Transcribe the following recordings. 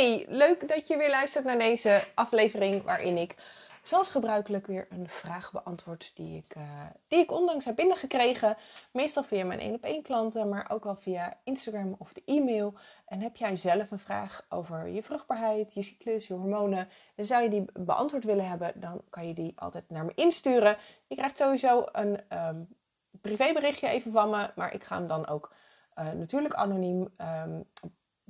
Hey, leuk dat je weer luistert naar deze aflevering waarin ik zoals gebruikelijk weer een vraag beantwoord die ik, uh, die ik onlangs heb binnengekregen. Meestal via mijn 1 op 1 klanten, maar ook al via Instagram of de e-mail. En heb jij zelf een vraag over je vruchtbaarheid, je cyclus, je hormonen en zou je die beantwoord willen hebben, dan kan je die altijd naar me insturen. Je krijgt sowieso een um, privéberichtje even van me, maar ik ga hem dan ook uh, natuurlijk anoniem um,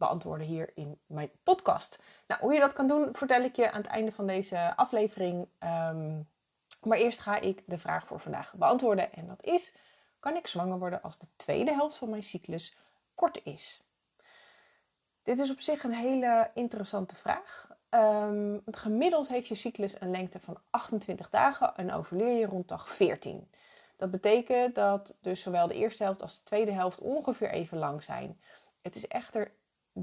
beantwoorden hier in mijn podcast. Nou, hoe je dat kan doen, vertel ik je aan het einde van deze aflevering. Um, maar eerst ga ik de vraag voor vandaag beantwoorden. En dat is: kan ik zwanger worden als de tweede helft van mijn cyclus kort is? Dit is op zich een hele interessante vraag. Um, gemiddeld heeft je cyclus een lengte van 28 dagen en overleer je rond dag 14. Dat betekent dat dus zowel de eerste helft als de tweede helft ongeveer even lang zijn. Het is echter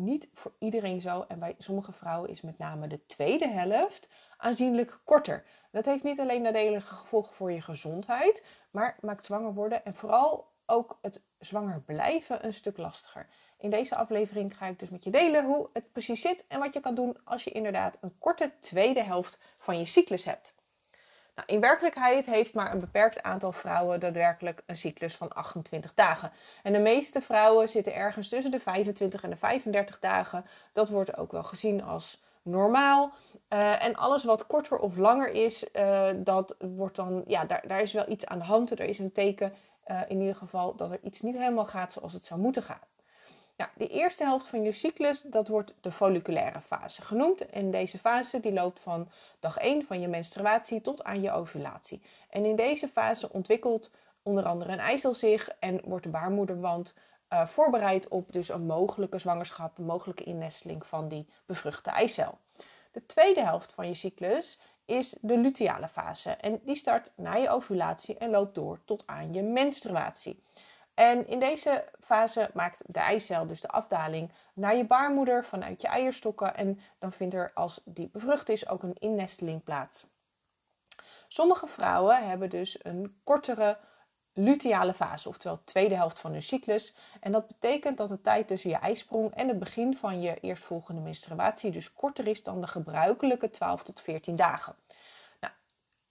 niet voor iedereen zo. En bij sommige vrouwen is met name de tweede helft aanzienlijk korter. Dat heeft niet alleen nadelige gevolgen voor je gezondheid, maar maakt zwanger worden en vooral ook het zwanger blijven een stuk lastiger. In deze aflevering ga ik dus met je delen hoe het precies zit en wat je kan doen als je inderdaad een korte tweede helft van je cyclus hebt. Nou, in werkelijkheid heeft maar een beperkt aantal vrouwen daadwerkelijk een cyclus van 28 dagen. En de meeste vrouwen zitten ergens tussen de 25 en de 35 dagen. Dat wordt ook wel gezien als normaal. Uh, en alles wat korter of langer is, uh, dat wordt dan, ja, daar, daar is wel iets aan de hand. Er is een teken uh, in ieder geval dat er iets niet helemaal gaat zoals het zou moeten gaan. De eerste helft van je cyclus, dat wordt de folliculaire fase genoemd. En deze fase die loopt van dag 1 van je menstruatie tot aan je ovulatie. En in deze fase ontwikkelt onder andere een eicel zich en wordt de baarmoederwand uh, voorbereid op dus een mogelijke zwangerschap, een mogelijke innesteling van die bevruchte eicel. De tweede helft van je cyclus is de luteale fase en die start na je ovulatie en loopt door tot aan je menstruatie. En in deze fase maakt de eicel dus de afdaling naar je baarmoeder vanuit je eierstokken. En dan vindt er als die bevrucht is ook een innesteling plaats. Sommige vrouwen hebben dus een kortere luteale fase, oftewel tweede helft van hun cyclus. En dat betekent dat de tijd tussen je ijsprong en het begin van je eerstvolgende menstruatie dus korter is dan de gebruikelijke 12 tot 14 dagen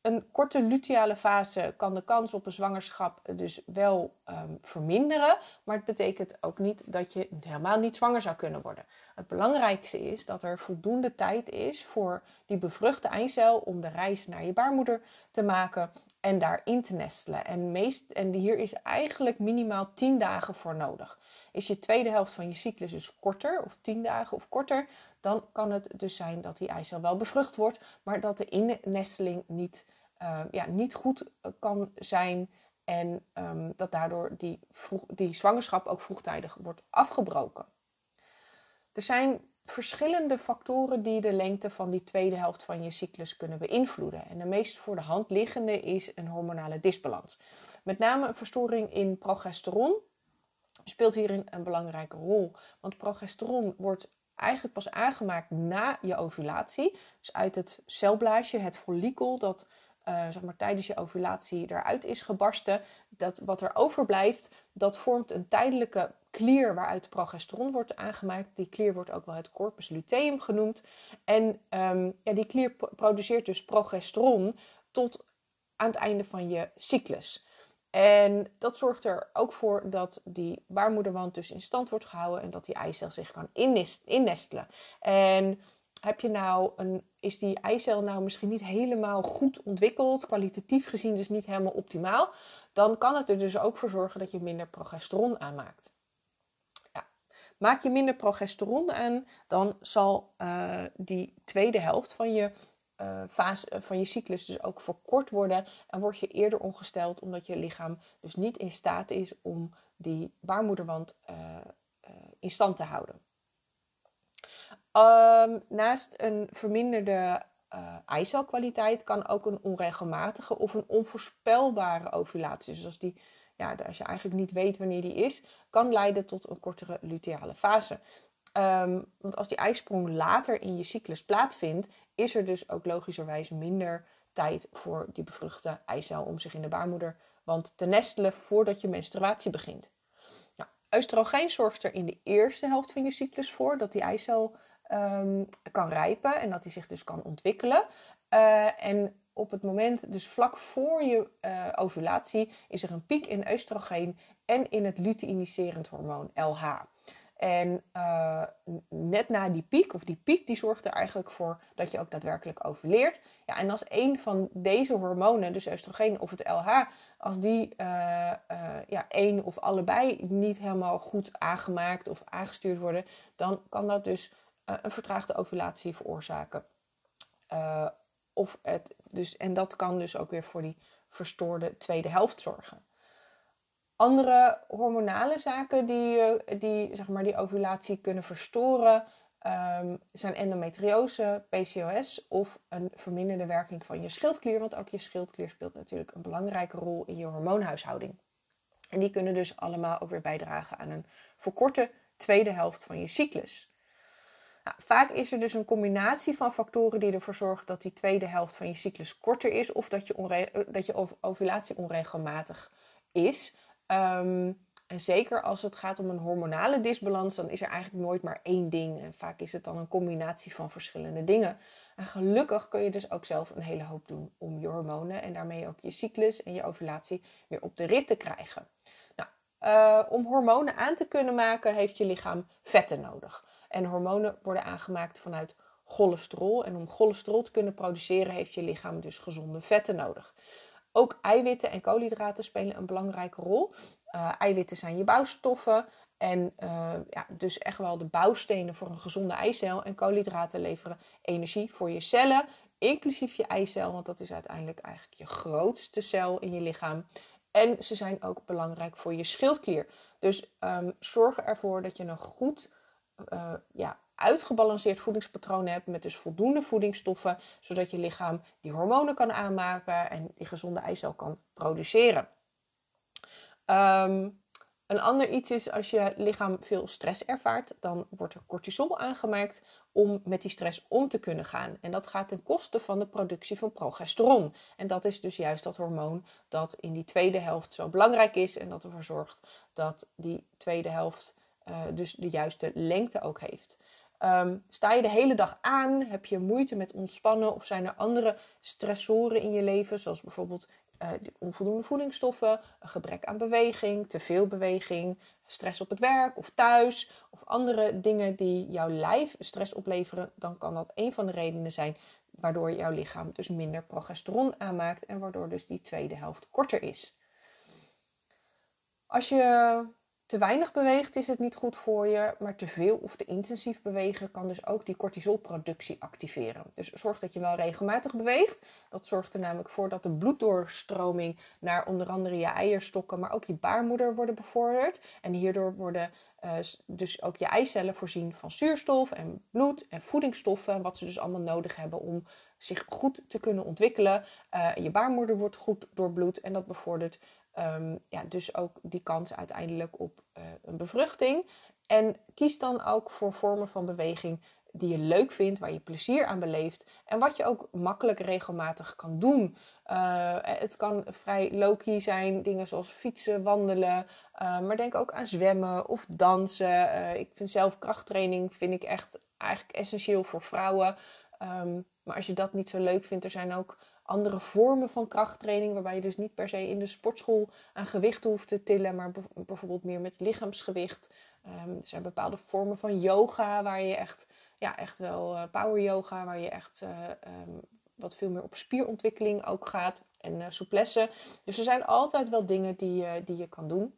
een korte luteale fase kan de kans op een zwangerschap dus wel um, verminderen. Maar het betekent ook niet dat je helemaal niet zwanger zou kunnen worden. Het belangrijkste is dat er voldoende tijd is voor die bevruchte eicel om de reis naar je baarmoeder te maken en daarin te nestelen. En, meest, en hier is eigenlijk minimaal 10 dagen voor nodig. Is je tweede helft van je cyclus dus korter, of 10 dagen of korter, dan kan het dus zijn dat die eicel wel bevrucht wordt, maar dat de innesteling niet uh, ja, niet goed eh, kan zijn. En um, dat daardoor die, vroeg, die zwangerschap ook vroegtijdig wordt afgebroken. Er zijn verschillende factoren die de lengte van die tweede helft van je cyclus kunnen beïnvloeden. En de meest voor de hand liggende is een hormonale disbalans. Met name een verstoring in progesteron speelt hierin een belangrijke rol. Want progesteron wordt eigenlijk pas aangemaakt na je ovulatie. Dus uit het celblaasje, het follikel dat uh, zeg maar, tijdens je ovulatie eruit is gebarsten, dat wat er overblijft, dat vormt een tijdelijke klier waaruit progesteron wordt aangemaakt. Die klier wordt ook wel het corpus luteum genoemd. En um, ja, die klier produceert dus progesteron tot aan het einde van je cyclus. En dat zorgt er ook voor dat die baarmoederwand dus in stand wordt gehouden en dat die eicel zich kan innestelen. En heb je nou een, is die eicel nou misschien niet helemaal goed ontwikkeld, kwalitatief gezien dus niet helemaal optimaal, dan kan het er dus ook voor zorgen dat je minder progesteron aanmaakt. Maak je minder progesteron aan, dan zal uh, die tweede helft van je, uh, fase, van je cyclus dus ook verkort worden en word je eerder ongesteld omdat je lichaam dus niet in staat is om die baarmoederwand in stand te houden. Um, naast een verminderde uh, eicelkwaliteit kan ook een onregelmatige of een onvoorspelbare ovulatie, dus als, die, ja, als je eigenlijk niet weet wanneer die is, kan leiden tot een kortere luteale fase. Um, want als die ijsprong later in je cyclus plaatsvindt, is er dus ook logischerwijs minder tijd voor die bevruchte eicel om zich in de baarmoederwand te nestelen voordat je menstruatie begint. Nou, oestrogeen zorgt er in de eerste helft van je cyclus voor dat die eicel ehm, kan rijpen en dat hij zich dus kan ontwikkelen. Uh, en op het moment, dus vlak voor je uh, ovulatie, is er een piek in oestrogeen en in het luteiniserend hormoon LH. En uh, net na die piek, of die piek, die zorgt er eigenlijk voor dat je ook daadwerkelijk ovuleert. Ja, en als een van deze hormonen, dus oestrogeen of het LH, als die uh, ja, één of allebei niet helemaal goed aangemaakt of aangestuurd worden, dan kan dat dus een vertraagde ovulatie veroorzaken. of het, dus, en dat kan dus ook weer voor die verstoorde tweede helft zorgen. Andere hormonale zaken die, eh, die, zeg maar, die ovulatie kunnen verstoren um, zijn endometriose, PCOS of een verminderde werking van je schildklier. Want ook je schildklier speelt natuurlijk een belangrijke rol in je hormoonhuishouding. En die kunnen dus allemaal ook weer bijdragen aan een verkorte tweede helft van je cyclus. Nou, vaak is er dus een combinatie van factoren die ervoor zorgen dat die tweede helft van je cyclus korter is of dat je, dat je ovulatie onregelmatig is. Ehm, en zeker als het gaat om een hormonale disbalans, dan is er eigenlijk nooit maar één ding. En vaak is het dan een combinatie van verschillende dingen. En gelukkig kun je dus ook zelf een hele hoop doen om je hormonen en daarmee ook je cyclus en je ovulatie weer op de rit te krijgen. Nou, uh, om hormonen aan te kunnen maken, heeft je lichaam vetten nodig. En hormonen worden aangemaakt vanuit cholesterol. En om cholesterol te kunnen produceren, heeft je lichaam dus gezonde vetten nodig. Ook eiwitten en koolhydraten spelen een belangrijke rol. Uh, eiwitten zijn je bouwstoffen en uh, ja, dus echt wel de bouwstenen voor een gezonde eicel. En koolhydraten leveren energie voor je cellen, inclusief je eicel, want dat is uiteindelijk eigenlijk je grootste cel in je lichaam. En ze zijn ook belangrijk voor je schildklier. Dus um, zorg ervoor dat je een goed uh, ja, uitgebalanceerd voedingspatroon hebt met dus voldoende voedingsstoffen, zodat je lichaam die hormonen kan aanmaken en die gezonde eicel kan produceren. Um, een ander iets is als je lichaam veel stress ervaart, dan wordt er cortisol aangemaakt om met die stress om te kunnen gaan. En dat gaat ten koste van de productie van progesteron. En dat is dus juist dat hormoon dat in die tweede helft zo belangrijk is en dat ervoor zorgt dat die tweede helft uh, dus de juiste lengte ook heeft. Um, sta je de hele dag aan? Heb je moeite met ontspannen? Of zijn er andere stressoren in je leven, zoals bijvoorbeeld uh, onvoldoende voedingsstoffen, een gebrek aan beweging, te veel beweging, stress op het werk of thuis, of andere dingen die jouw lijf stress opleveren? Dan kan dat een van de redenen zijn waardoor jouw lichaam dus minder progesteron aanmaakt en waardoor dus die tweede helft korter is. Als je te weinig beweegt is het niet goed voor je, maar te veel of te intensief bewegen kan dus ook die cortisolproductie activeren. Dus zorg dat je wel regelmatig beweegt. Dat zorgt er namelijk voor dat de bloeddoorstroming naar onder andere je eierstokken, maar ook je baarmoeder worden bevorderd. En hierdoor worden uh, dus ook je eicellen voorzien van zuurstof en bloed en voedingsstoffen, wat ze dus allemaal nodig hebben om zich goed te kunnen ontwikkelen. Uh, je baarmoeder wordt goed doorbloed en dat bevordert Um, ja, dus ook die kans uiteindelijk op uh, een bevruchting. En kies dan ook voor vormen van beweging die je leuk vindt, waar je plezier aan beleeft en wat je ook makkelijk regelmatig kan doen. Uh, het kan vrij low-key zijn, dingen zoals fietsen, wandelen, uh, maar denk ook aan zwemmen of dansen. ik vind zelf krachttraining vind ik echt eigenlijk essentieel voor vrouwen. Um, maar als je dat niet zo leuk vindt, er zijn ook andere vormen van krachttraining, waarbij je dus niet per se in de sportschool aan gewicht hoeft te tillen, maar bijvoorbeeld meer met lichaamsgewicht. Um, er zijn bepaalde vormen van yoga, waar je echt, ja, echt wel uh, power yoga, waar je echt uh, um, wat veel meer op spierontwikkeling ook gaat en uh, souplesse. Dus er zijn altijd wel dingen die, die je kan doen.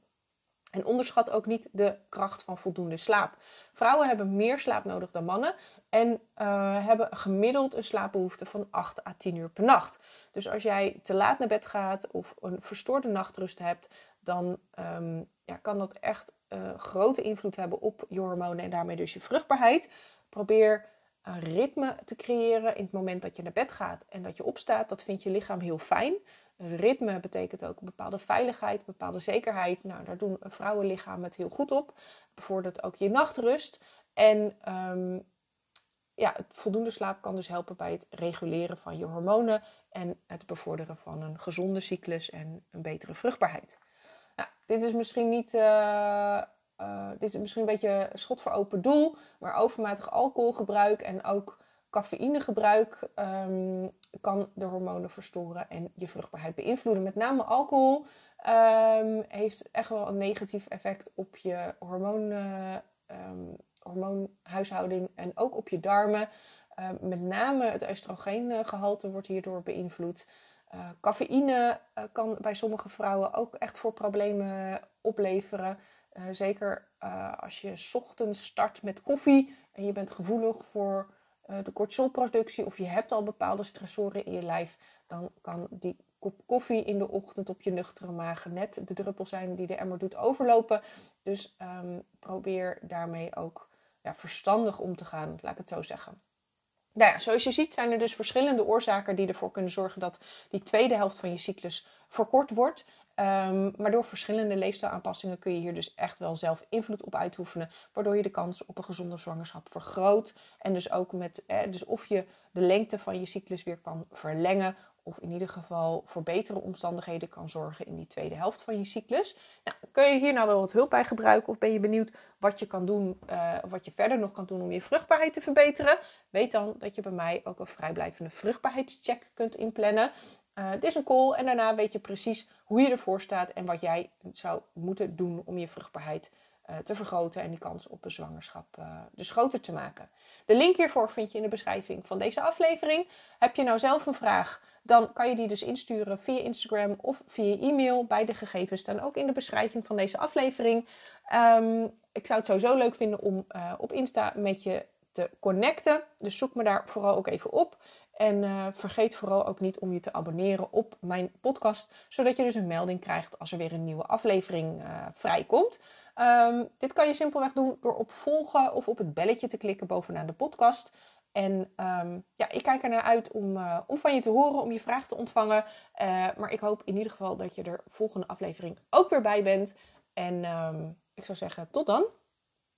En onderschat ook niet de kracht van voldoende slaap. Vrouwen hebben meer slaap nodig dan mannen en uh, hebben gemiddeld een slaapbehoefte van 8 à 10 uur per nacht. Dus als jij te laat naar bed gaat of een verstoorde nachtrust hebt, dan um, ja, kan dat echt uh, grote invloed hebben op je hormonen en daarmee dus je vruchtbaarheid. Probeer een ritme te creëren in het moment dat je naar bed gaat en dat je opstaat. Dat vindt je lichaam heel fijn. Ritme betekent ook een bepaalde veiligheid, een bepaalde zekerheid. Nou, daar doen vrouwenlichamen het heel goed op. Bevordert ook je nachtrust. En um, ja, voldoende slaap kan dus helpen bij het reguleren van je hormonen en het bevorderen van een gezonde cyclus en een betere vruchtbaarheid. Nou, dit is misschien niet uh, dit is misschien een beetje schot voor open doel, maar overmatig alcoholgebruik en ook cafeïnegebruik um, kan de hormonen verstoren en je vruchtbaarheid beïnvloeden. Met name alcohol um, heeft echt wel een negatief effect op je um, hormoonhuishouding en ook op je darmen. met name het oestrogeengehalte wordt hierdoor beïnvloed. Uh, cafeïne uh, kan bij sommige vrouwen ook echt voor problemen opleveren. Uh, zeker als je ochtends start met koffie en je bent gevoelig voor de cortisolproductie of je hebt al bepaalde stressoren in je lijf, dan kan die kop koffie in de ochtend op je nuchtere maag net de druppel zijn die de emmer doet overlopen. Dus um, probeer daarmee ook ja, verstandig om te gaan, laat ik het zo zeggen. Nou ja, zoals je ziet zijn er dus verschillende oorzaken die ervoor kunnen zorgen dat die tweede helft van je cyclus verkort wordt. Um, maar door verschillende leefstijlaanpassingen kun je hier dus echt wel zelf invloed op uitoefenen. Waardoor je de kans op een gezonde zwangerschap vergroot. En dus ook met, eh, dus of je de lengte van je cyclus weer kan verlengen of in ieder geval voor betere omstandigheden kan zorgen in die tweede helft van je cyclus. Nou, kun je hier nou wel wat hulp bij gebruiken of ben je benieuwd wat je kan doen uh, of wat je verder nog kan doen om je vruchtbaarheid te verbeteren? Weet dan dat je bij mij ook een vrijblijvende vruchtbaarheidscheck kunt inplannen. Uh, dit is een call en daarna weet je precies hoe je ervoor staat en wat jij zou moeten doen om je vruchtbaarheid uh, te vergroten en die kans op een zwangerschap dus groter te maken. De link hiervoor vind je in de beschrijving van deze aflevering. Heb je nou zelf een vraag? dan kan je die dus insturen via Instagram of via e-mail. Beide gegevens staan ook in de beschrijving van deze aflevering. Um, ik zou het sowieso leuk vinden om op Insta met je te connecten. Dus zoek me daar vooral ook even op. En uh, vergeet vooral ook niet om je te abonneren op mijn podcast, zodat je dus een melding krijgt als er weer een nieuwe aflevering uh, vrijkomt. Um, dit kan je simpelweg doen door op volgen of op het belletje te klikken bovenaan de podcast. En um, ja, ik kijk er naar uit om, uh, om van je te horen, om je vraag te ontvangen. Maar ik hoop in ieder geval dat je er volgende aflevering ook weer bij bent. En um, ik zou zeggen, tot dan.